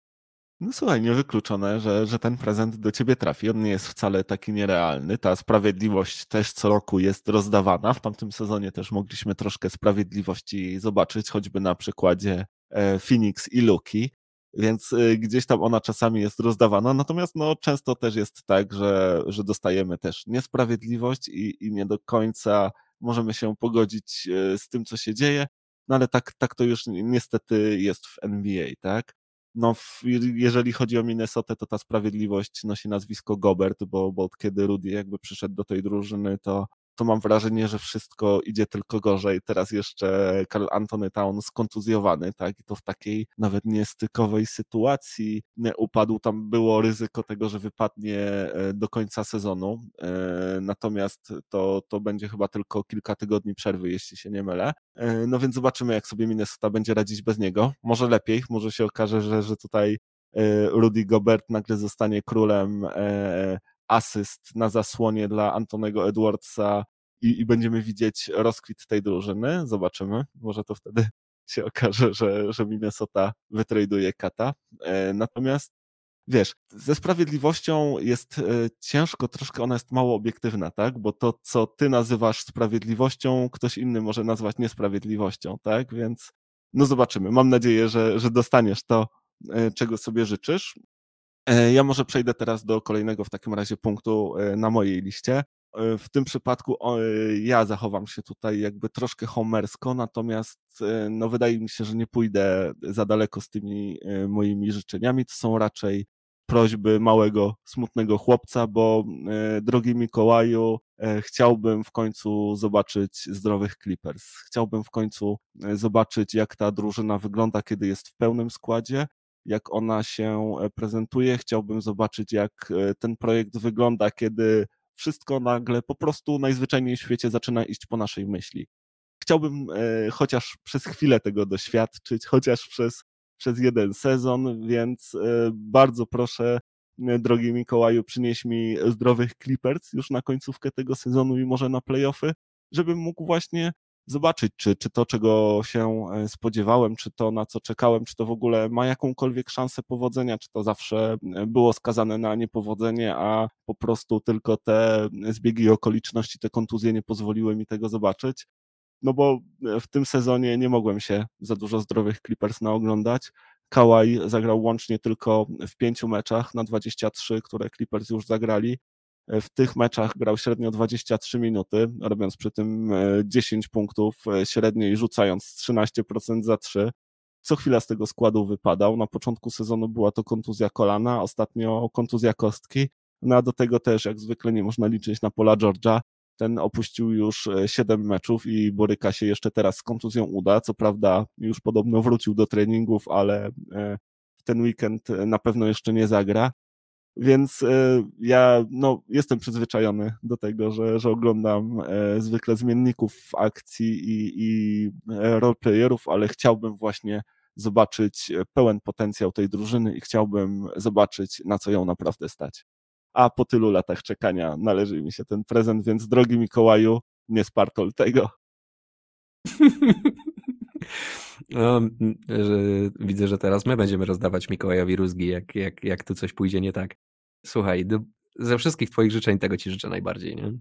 No słuchaj, niewykluczone, że, że ten prezent do ciebie trafi. On nie jest wcale taki nierealny. Ta sprawiedliwość też co roku jest rozdawana. W tamtym sezonie też mogliśmy troszkę sprawiedliwości zobaczyć, choćby na przykładzie e, Phoenix i Luki, więc e, gdzieś tam ona czasami jest rozdawana. Natomiast no, często też jest tak, że, że dostajemy też niesprawiedliwość i, i nie do końca możemy się pogodzić e, z tym, co się dzieje. No ale tak, tak to już niestety jest w NBA, tak? No, jeżeli chodzi o Minnesotę, to ta sprawiedliwość nosi nazwisko Gobert, bo, bo kiedy Rudy jakby przyszedł do tej drużyny, to to mam wrażenie, że wszystko idzie tylko gorzej. Teraz jeszcze Karl Antony Town skontuzjowany, tak? I to w takiej nawet niestykowej sytuacji upadł. Tam było ryzyko tego, że wypadnie e, do końca sezonu. E, natomiast to, to będzie chyba tylko kilka tygodni przerwy, jeśli się nie mylę. E, no więc zobaczymy, jak sobie Minnesota będzie radzić bez niego. Może lepiej, może się okaże, że, że tutaj Rudy Gobert nagle zostanie królem asyst na zasłonie dla Antonego Edwardsa i, i będziemy widzieć rozkwit tej drużyny. Zobaczymy. Może to wtedy się okaże, że, że Minnesota wytraduje Kata. E, natomiast wiesz, ze sprawiedliwością jest e, ciężko, troszkę ona jest mało obiektywna, tak? Bo to, co ty nazywasz sprawiedliwością, ktoś inny może nazwać niesprawiedliwością, tak? Więc no zobaczymy. Mam nadzieję, że, że dostaniesz to, e, czego sobie życzysz. E, ja może przejdę teraz do kolejnego w takim razie punktu e, na mojej liście. E, w tym przypadku ja zachowam się tutaj jakby troszkę homersko, natomiast no wydaje mi się, że nie pójdę za daleko z tymi moimi życzeniami. To są raczej prośby małego, smutnego chłopca, bo drogi Mikołaju, chciałbym w końcu zobaczyć zdrowych Clippers. Chciałbym w końcu zobaczyć, jak ta drużyna wygląda, kiedy jest w pełnym składzie jak ona się e, prezentuje. Chciałbym zobaczyć, jak e, ten projekt wygląda, kiedy wszystko nagle po prostu najzwyczajniej w świecie zaczyna iść po naszej myśli. Chciałbym e, chociaż przez chwilę tego doświadczyć, chociaż przez, przez jeden sezon, więc bardzo proszę, drogi Mikołaju, przynieś mi zdrowych Clippers już na końcówkę tego sezonu i może na playoffy, żebym mógł właśnie zobaczyć, czy, czy to, czego się e, spodziewałem, czy to, na co czekałem, czy to w ogóle ma jakąkolwiek szansę powodzenia, czy to zawsze e, było skazane na niepowodzenie, a po prostu tylko te zbiegi okoliczności, te kontuzje nie pozwoliły mi tego zobaczyć. No bo e, w tym sezonie nie mogłem się za dużo zdrowych Clippers naoglądać. Kawhi zagrał łącznie tylko w pięciu meczach na 23, które Clippers już zagrali w tych meczach grał średnio 23 minuty, robiąc przy tym 10 e, punktów e, średniej, rzucając 13% za 3. Co chwila z tego składu wypadał. Na początku sezonu była to kontuzja kolana, ostatnio kontuzja kostki. No a do tego też, jak zwykle, nie można liczyć na pola Georgia. Ten opuścił już 7 e, meczów i boryka się jeszcze teraz z kontuzją uda. Co prawda, już podobno wrócił do treningów, ale w ten weekend na pewno jeszcze nie zagra. Więc e, ja no, jestem przyzwyczajony do tego, że, że oglądam e, zwykle zmienników akcji i, i e, roleplayerów, ale chciałbym właśnie zobaczyć pełen potencjał tej drużyny i chciałbym zobaczyć, na co ją naprawdę stać. A po tylu latach czekania należy mi się ten prezent, więc drogi Mikołaju, nie spartol tego. No, że widzę, że teraz my będziemy rozdawać Mikołajowi rózgi, jak, jak, jak tu coś pójdzie nie tak. Słuchaj, ze wszystkich twoich życzeń tego ci życzę najbardziej, nie?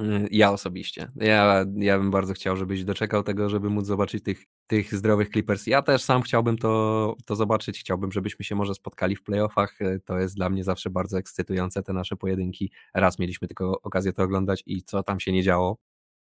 Y, ja osobiście. Ja, ja bym bardzo chciał, żebyś doczekał tego, żeby móc zobaczyć tych, tych zdrowych Clippers. Ja też sam chciałbym to, to zobaczyć. Chciałbym, żebyśmy się może spotkali w playoffach. Y, to jest dla mnie zawsze bardzo ekscytujące, te nasze pojedynki. Raz mieliśmy tylko okazję to oglądać i co tam się nie działo.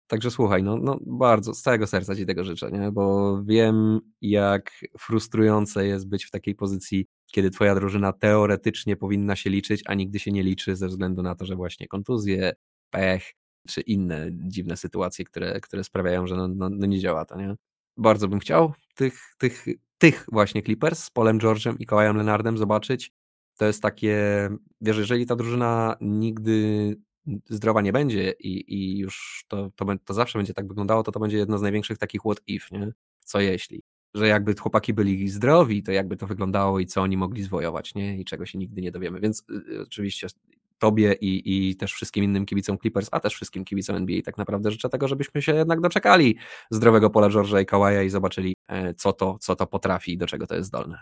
Także słuchaj, no, no bardzo z całego serca Ci tego życzę, nie? bo wiem, jak frustrujące jest być w takiej pozycji, kiedy Twoja drużyna teoretycznie powinna się liczyć, a nigdy się nie liczy ze względu na to, że właśnie kontuzje, pech, czy inne dziwne sytuacje, które, które sprawiają, że no, no, no nie działa to, nie? Bardzo bym chciał tych, tych, tych właśnie Clippers z Polem George'em i Kawajem Leonardem zobaczyć. To jest takie, wiesz, jeżeli ta drużyna nigdy zdrowa nie będzie i, i już to, to, to zawsze będzie tak wyglądało, to to będzie jedno z największych takich what if, nie? Co jeśli? Że jakby chłopaki byli zdrowi, to jakby to wyglądało i co oni mogli zwojować, nie? I czego się nigdy nie dowiemy. Więc y, oczywiście tobie i, i też wszystkim innym kibicom Clippers, a też wszystkim kibicom NBA tak naprawdę życzę tego, żebyśmy się jednak doczekali zdrowego pola George'a i Kawaja i zobaczyli, e, co to, co to potrafi i do czego to jest zdolne.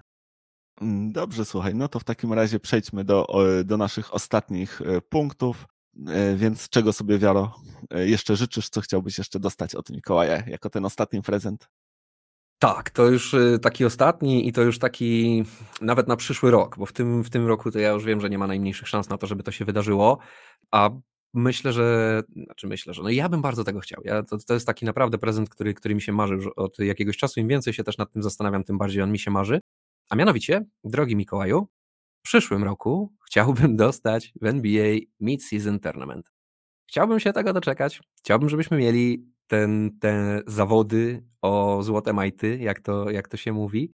Mm, dobrze, słuchaj, no to w takim razie przejdźmy do, do naszych ostatnich e, punktów. E, więc czego sobie, Wiaro, jeszcze życzysz, co chciałbyś jeszcze dostać od Mikołaja jako ten ostatni prezent? Tak, to już y, taki ostatni i to już taki nawet na przyszły rok, bo w tym, w tym roku to ja już wiem, że nie ma najmniejszych szans na to, żeby to się wydarzyło, a myślę, że, znaczy myślę, że no ja bym bardzo tego chciał. Ja, to, to jest taki naprawdę prezent, który, który mi się marzy już od jakiegoś czasu. Im więcej się też nad tym zastanawiam, tym bardziej on mi się marzy. A mianowicie, drogi Mikołaju, w przyszłym roku chciałbym dostać w NBA Mid-Season Tournament. Chciałbym się tego doczekać. Chciałbym, żebyśmy mieli ten, te zawody o złote majty, jak to, jak to się mówi.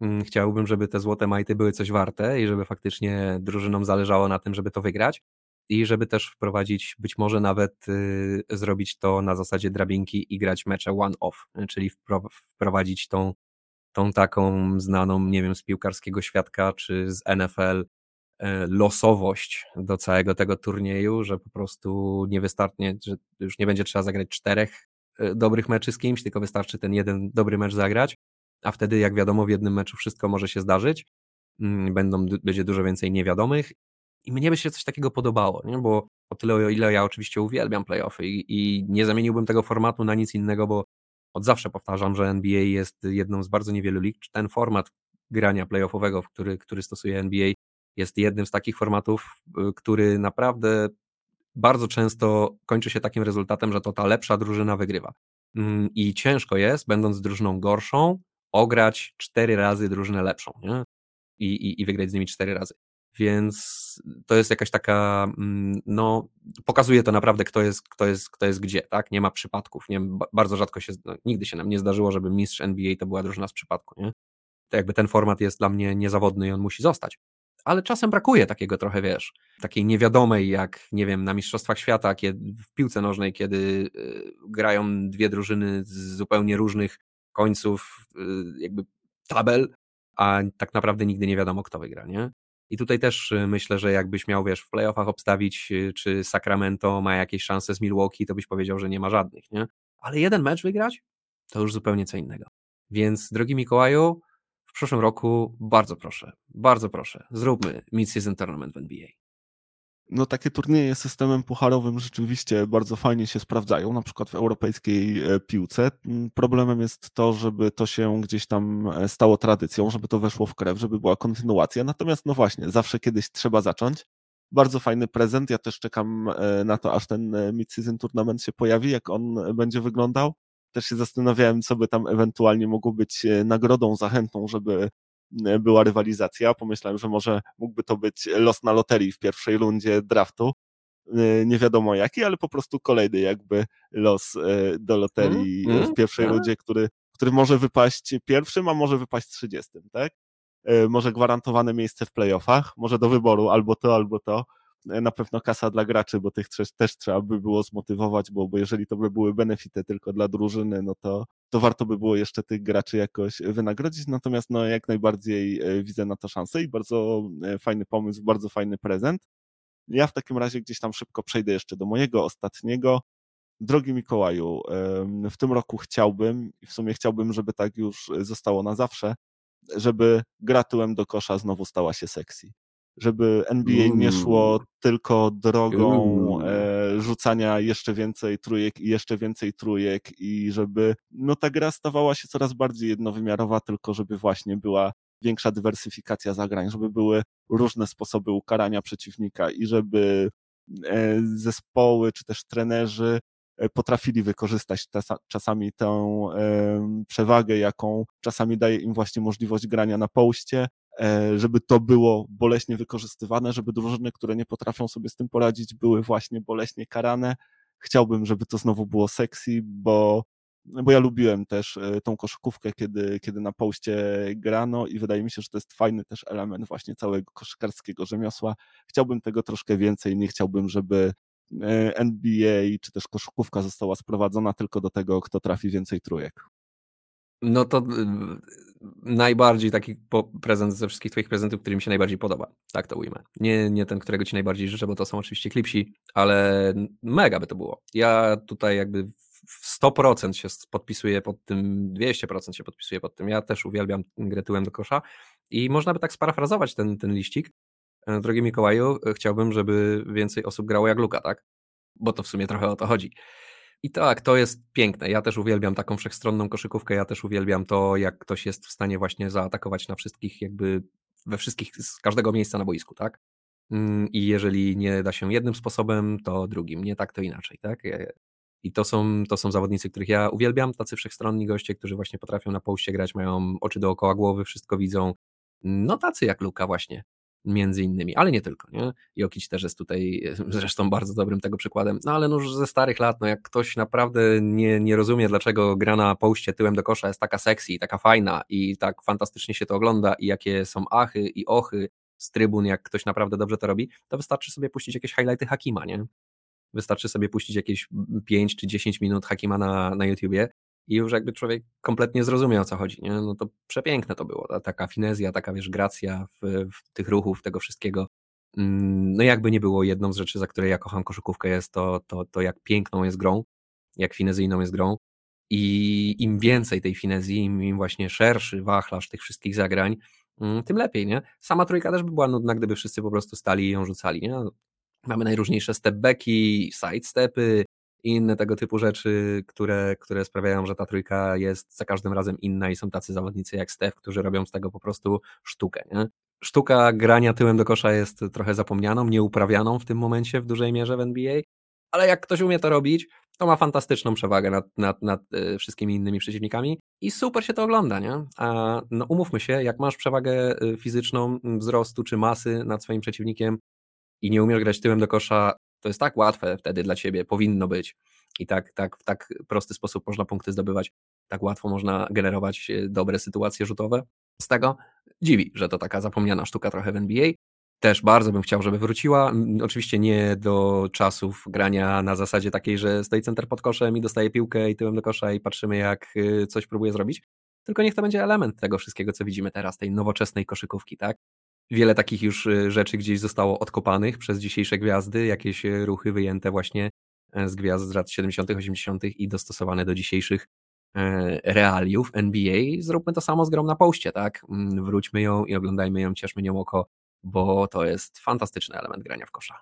Mm, chciałbym, żeby te złote majty były coś warte i żeby faktycznie drużynom zależało na tym, żeby to wygrać i żeby też wprowadzić, być może nawet y, zrobić to na zasadzie drabinki i grać mecze one-off, czyli wprowadzić tą, tą taką znaną, nie wiem, z piłkarskiego świadka czy z NFL losowość do całego tego turnieju, że po prostu nie wystarczy, że już nie będzie trzeba zagrać czterech e, dobrych meczy z kimś, tylko wystarczy ten jeden dobry mecz zagrać, a wtedy, jak wiadomo, w jednym meczu wszystko może się zdarzyć, mm, będą, będzie dużo więcej niewiadomych. I mnie by się coś takiego podobało, nie? bo o tyle, o ile ja oczywiście uwielbiam playoffy i, i nie zamieniłbym tego formatu na nic innego, bo od zawsze powtarzam, że NBA jest jedną z bardzo niewielu lig, ten format grania playoffowego, który, który stosuje NBA, jest jednym z takich formatów, y, który naprawdę bardzo często kończy się takim rezultatem, że to ta lepsza drużyna wygrywa. Mm, I ciężko jest, będąc drużyną gorszą, ograć cztery razy drużynę lepszą nie? I, i, i wygrać z nimi cztery razy. Więc to jest jakaś taka, mm, no, pokazuje to naprawdę, kto jest, kto jest, kto jest gdzie, tak? Nie ma przypadków. Nie, bardzo rzadko się, no, nigdy się nam nie zdarzyło, żeby mistrz NBA to była drużyna z przypadku, nie? To jakby ten format jest dla mnie niezawodny i on musi zostać ale czasem brakuje takiego trochę, wiesz, takiej niewiadomej, jak, nie wiem, na Mistrzostwach Świata, kiedy, w piłce nożnej, kiedy y, grają dwie drużyny z zupełnie różnych końców y, jakby tabel, a tak naprawdę nigdy nie wiadomo, kto wygra, nie? I tutaj też y, myślę, że jakbyś miał, wiesz, w playoffach obstawić, czy Sacramento ma jakieś szanse z Milwaukee, to byś powiedział, że nie ma żadnych, nie? Ale jeden mecz wygrać, to już zupełnie co innego. Więc, drogi Mikołaju, w przyszłym roku bardzo proszę, bardzo proszę, zróbmy Mid-Season Tournament w NBA. No takie turnieje systemem pucharowym rzeczywiście bardzo fajnie się sprawdzają, na przykład w europejskiej e, piłce. Mm, problemem jest to, żeby to się gdzieś tam e, stało tradycją, żeby to weszło w krew, żeby była kontynuacja. Natomiast no właśnie, zawsze kiedyś trzeba zacząć. Bardzo fajny prezent. Ja też czekam e, na to, aż ten Mid-Season Tournament się pojawi, jak on będzie wyglądał też się zastanawiałem, co by tam ewentualnie mogło być e, nagrodą, zachętą, żeby e, była rywalizacja. Pomyślałem, że może mógłby to być los na loterii w pierwszej rundzie draftu. E, nie wiadomo jaki, ale po prostu kolejny jakby los do loterii mm, w pierwszej mm, rundzie, który, który może wypaść pierwszym, a może wypaść trzydziestym, tak? Może gwarantowane miejsce w playoffach, może do wyboru albo to, albo to na pewno kasa dla graczy, bo tych też, też trzeba by było zmotywować, bo, bo jeżeli to by były benefity tylko dla drużyny, no to, to warto by było jeszcze tych graczy jakoś wynagrodzić, natomiast no jak najbardziej e, widzę na to szansę i bardzo e, fajny pomysł, bardzo fajny prezent. Ja w takim razie gdzieś tam szybko przejdę jeszcze do mojego ostatniego. Drogi Mikołaju, w tym roku chciałbym, i w sumie chciałbym, żeby tak już zostało na zawsze, żeby gra do kosza znowu stała się sexy żeby NBA nie szło tylko drogą e, rzucania jeszcze więcej trójek i jeszcze więcej trójek i żeby no ta gra stawała się coraz bardziej jednowymiarowa, tylko żeby właśnie była większa dywersyfikacja zagrań, żeby były różne sposoby ukarania przeciwnika i żeby e, zespoły czy też trenerzy e, potrafili wykorzystać czasami tę przewagę, jaką czasami daje im właśnie możliwość grania na poście, e, żeby to było boleśnie wykorzystywane, żeby drużyny, które nie potrafią sobie z tym poradzić, były właśnie boleśnie karane. Chciałbym, żeby to znowu było sexy, bo bo ja lubiłem też e, tą koszykówkę, kiedy, kiedy na poście grano i wydaje mi się, że to jest fajny też element właśnie całego koszykarskiego rzemiosła. Chciałbym tego troszkę więcej, nie chciałbym, żeby e, NBA czy też koszykówka została sprowadzona tylko do tego, kto trafi więcej trójek. No to y, najbardziej taki prezent ze wszystkich twoich prezentów, który mi się najbardziej podoba. Tak to ujmę. Nie, nie ten, którego ci najbardziej życzę, bo to są oczywiście klipsi, ale mega by to było. Ja tutaj jakby w 100% się podpisuje pod tym, 200% się podpisuje pod tym. Ja też uwielbiam grę tyłem do kosza i można by tak sparafrazować ten, ten liścik. E, drogi Mikołaju, chciałbym, żeby więcej osób grało jak Luka, tak? Bo to w sumie trochę o to chodzi. I tak, to jest piękne. Ja też uwielbiam taką wszechstronną koszykówkę, ja też uwielbiam to, jak ktoś jest w stanie właśnie zaatakować na wszystkich, jakby we wszystkich, z każdego miejsca na boisku, tak? Mm, I jeżeli nie da się jednym sposobem, to drugim. Nie tak, to inaczej, tak? I to są, to są zawodnicy, których ja uwielbiam, tacy wszechstronni goście, którzy właśnie potrafią na poście grać, mają oczy dookoła głowy, wszystko widzą. No tacy jak Luka właśnie, między innymi, ale nie tylko, nie? Jokic też jest tutaj zresztą bardzo dobrym tego przykładem, no ale no już ze starych lat, no jak ktoś naprawdę nie, nie rozumie, dlaczego gra na poście tyłem do kosza jest taka sexy, taka fajna i tak fantastycznie się to ogląda i jakie są achy i ochy z trybun, jak ktoś naprawdę dobrze to robi, to wystarczy sobie puścić jakieś highlighty Hakima, nie? Wystarczy sobie puścić jakieś 5 czy 10 minut Hakima na, na YouTubie i już jakby człowiek kompletnie zrozumiał o co chodzi. Nie? No to przepiękne to było. Ta, taka finezja, taka wiesz, gracja w, w tych ruchów, tego wszystkiego. Mm, no jakby nie było jedną z rzeczy, za które ja kocham koszykówkę jest to, to, to jak piękną jest grą, jak finezyjną jest grą i im więcej tej finezji, im, im właśnie szerszy wachlarz tych wszystkich zagrań, mm, tym lepiej, nie? Sama trójka też by była nudna, gdyby wszyscy po prostu stali i ją rzucali, nie? Mamy najróżniejsze stepbacki, sidestepy i inne tego typu rzeczy, które, które sprawiają, że ta trójka jest za każdym razem inna i są tacy zawodnicy jak Steph, którzy robią z tego po prostu sztukę. Nie? Sztuka grania tyłem do kosza jest trochę zapomnianą, nieuprawianą w tym momencie w dużej mierze w NBA, ale jak ktoś umie to robić, to ma fantastyczną przewagę nad, nad, nad e, wszystkimi innymi przeciwnikami i super się to ogląda, nie? A no umówmy się, jak masz przewagę e, fizyczną, wzrostu czy masy nad swoim przeciwnikiem, i nie umiesz grać tyłem do kosza, to jest tak łatwe wtedy dla ciebie, powinno być. I tak, tak w tak prosty sposób można punkty zdobywać, tak łatwo można generować e, dobre sytuacje rzutowe. Z tego dziwi, że to taka zapomniana sztuka trochę w NBA. Też bardzo bym chciał, żeby wróciła. Oczywiście nie do czasów grania na zasadzie takiej, że stoi center pod koszem i dostaje piłkę i tyłem do kosza i patrzymy jak e, coś próbuje zrobić. Tylko niech to będzie element tego wszystkiego, co widzimy teraz, tej nowoczesnej koszykówki, tak? Wiele takich już y, rzeczy gdzieś zostało odkopanych przez dzisiejsze gwiazdy, jakieś y, ruchy wyjęte właśnie e, z gwiazd z lat 70., 80. i dostosowane do dzisiejszych e, realiów NBA. Zróbmy to samo z grą na poście, tak? Mm, wróćmy ją i oglądajmy ją, cieszmy nią oko, bo to jest fantastyczny element grania w kosza.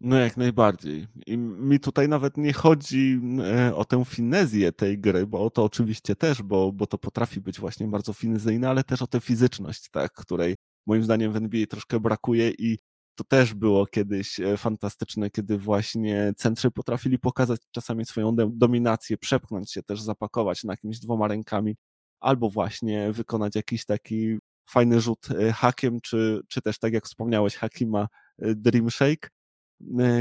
No jak najbardziej. I mi tutaj nawet nie chodzi e, o tę finezję tej gry, bo o to oczywiście też, bo, bo to potrafi być właśnie bardzo finezyjne, ale też o tę fizyczność, tak, której moim zdaniem w NBA troszkę brakuje i to też było kiedyś e, fantastyczne, kiedy właśnie centrzy potrafili pokazać czasami swoją dominację, przepchnąć się też, zapakować na jakimiś dwoma rękami, albo właśnie wykonać jakiś taki fajny rzut e, hakiem, czy, czy też tak jak wspomniałeś, Hakima e, Dream Shake.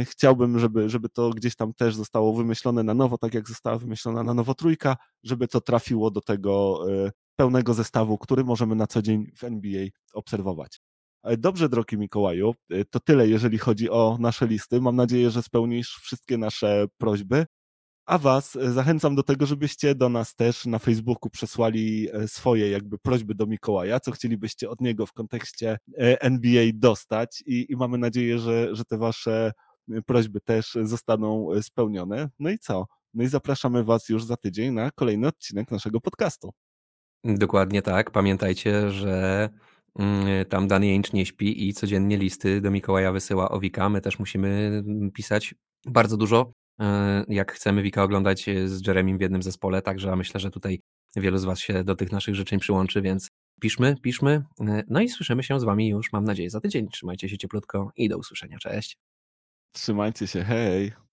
Chciałbym, żeby, żeby to gdzieś tam też zostało wymyślone na nowo, tak jak została wymyślona na nowo trójka, żeby to trafiło do tego pełnego zestawu, który możemy na co dzień w NBA obserwować. E, dobrze, drogi Mikołaju, e, to tyle, jeżeli chodzi o nasze listy. Mam nadzieję, że spełnisz wszystkie nasze prośby. A Was e, zachęcam do tego, żebyście do nas też na Facebooku przesłali swoje jakby prośby do Mikołaja, co chcielibyście od niego w kontekście NBA dostać i, i mamy nadzieję, że, że te Wasze prośby też zostaną spełnione. No i co? No i zapraszamy Was już za tydzień na kolejny odcinek naszego podcastu. Dokładnie tak. Pamiętajcie, że Mm, tam Dan Jęcz nie śpi i codziennie listy do Mikołaja wysyła o Wika. My też musimy mm, pisać bardzo dużo, e, jak chcemy Wika oglądać e, z Jeremim w jednym zespole, także myślę, że tutaj wielu z Was się do tych naszych życzeń przyłączy, więc piszmy, piszmy. E, no i słyszymy się z Wami już, mam nadzieję, za tydzień. Trzymajcie się cieplutko i do usłyszenia. Cześć. Trzymajcie się, hej!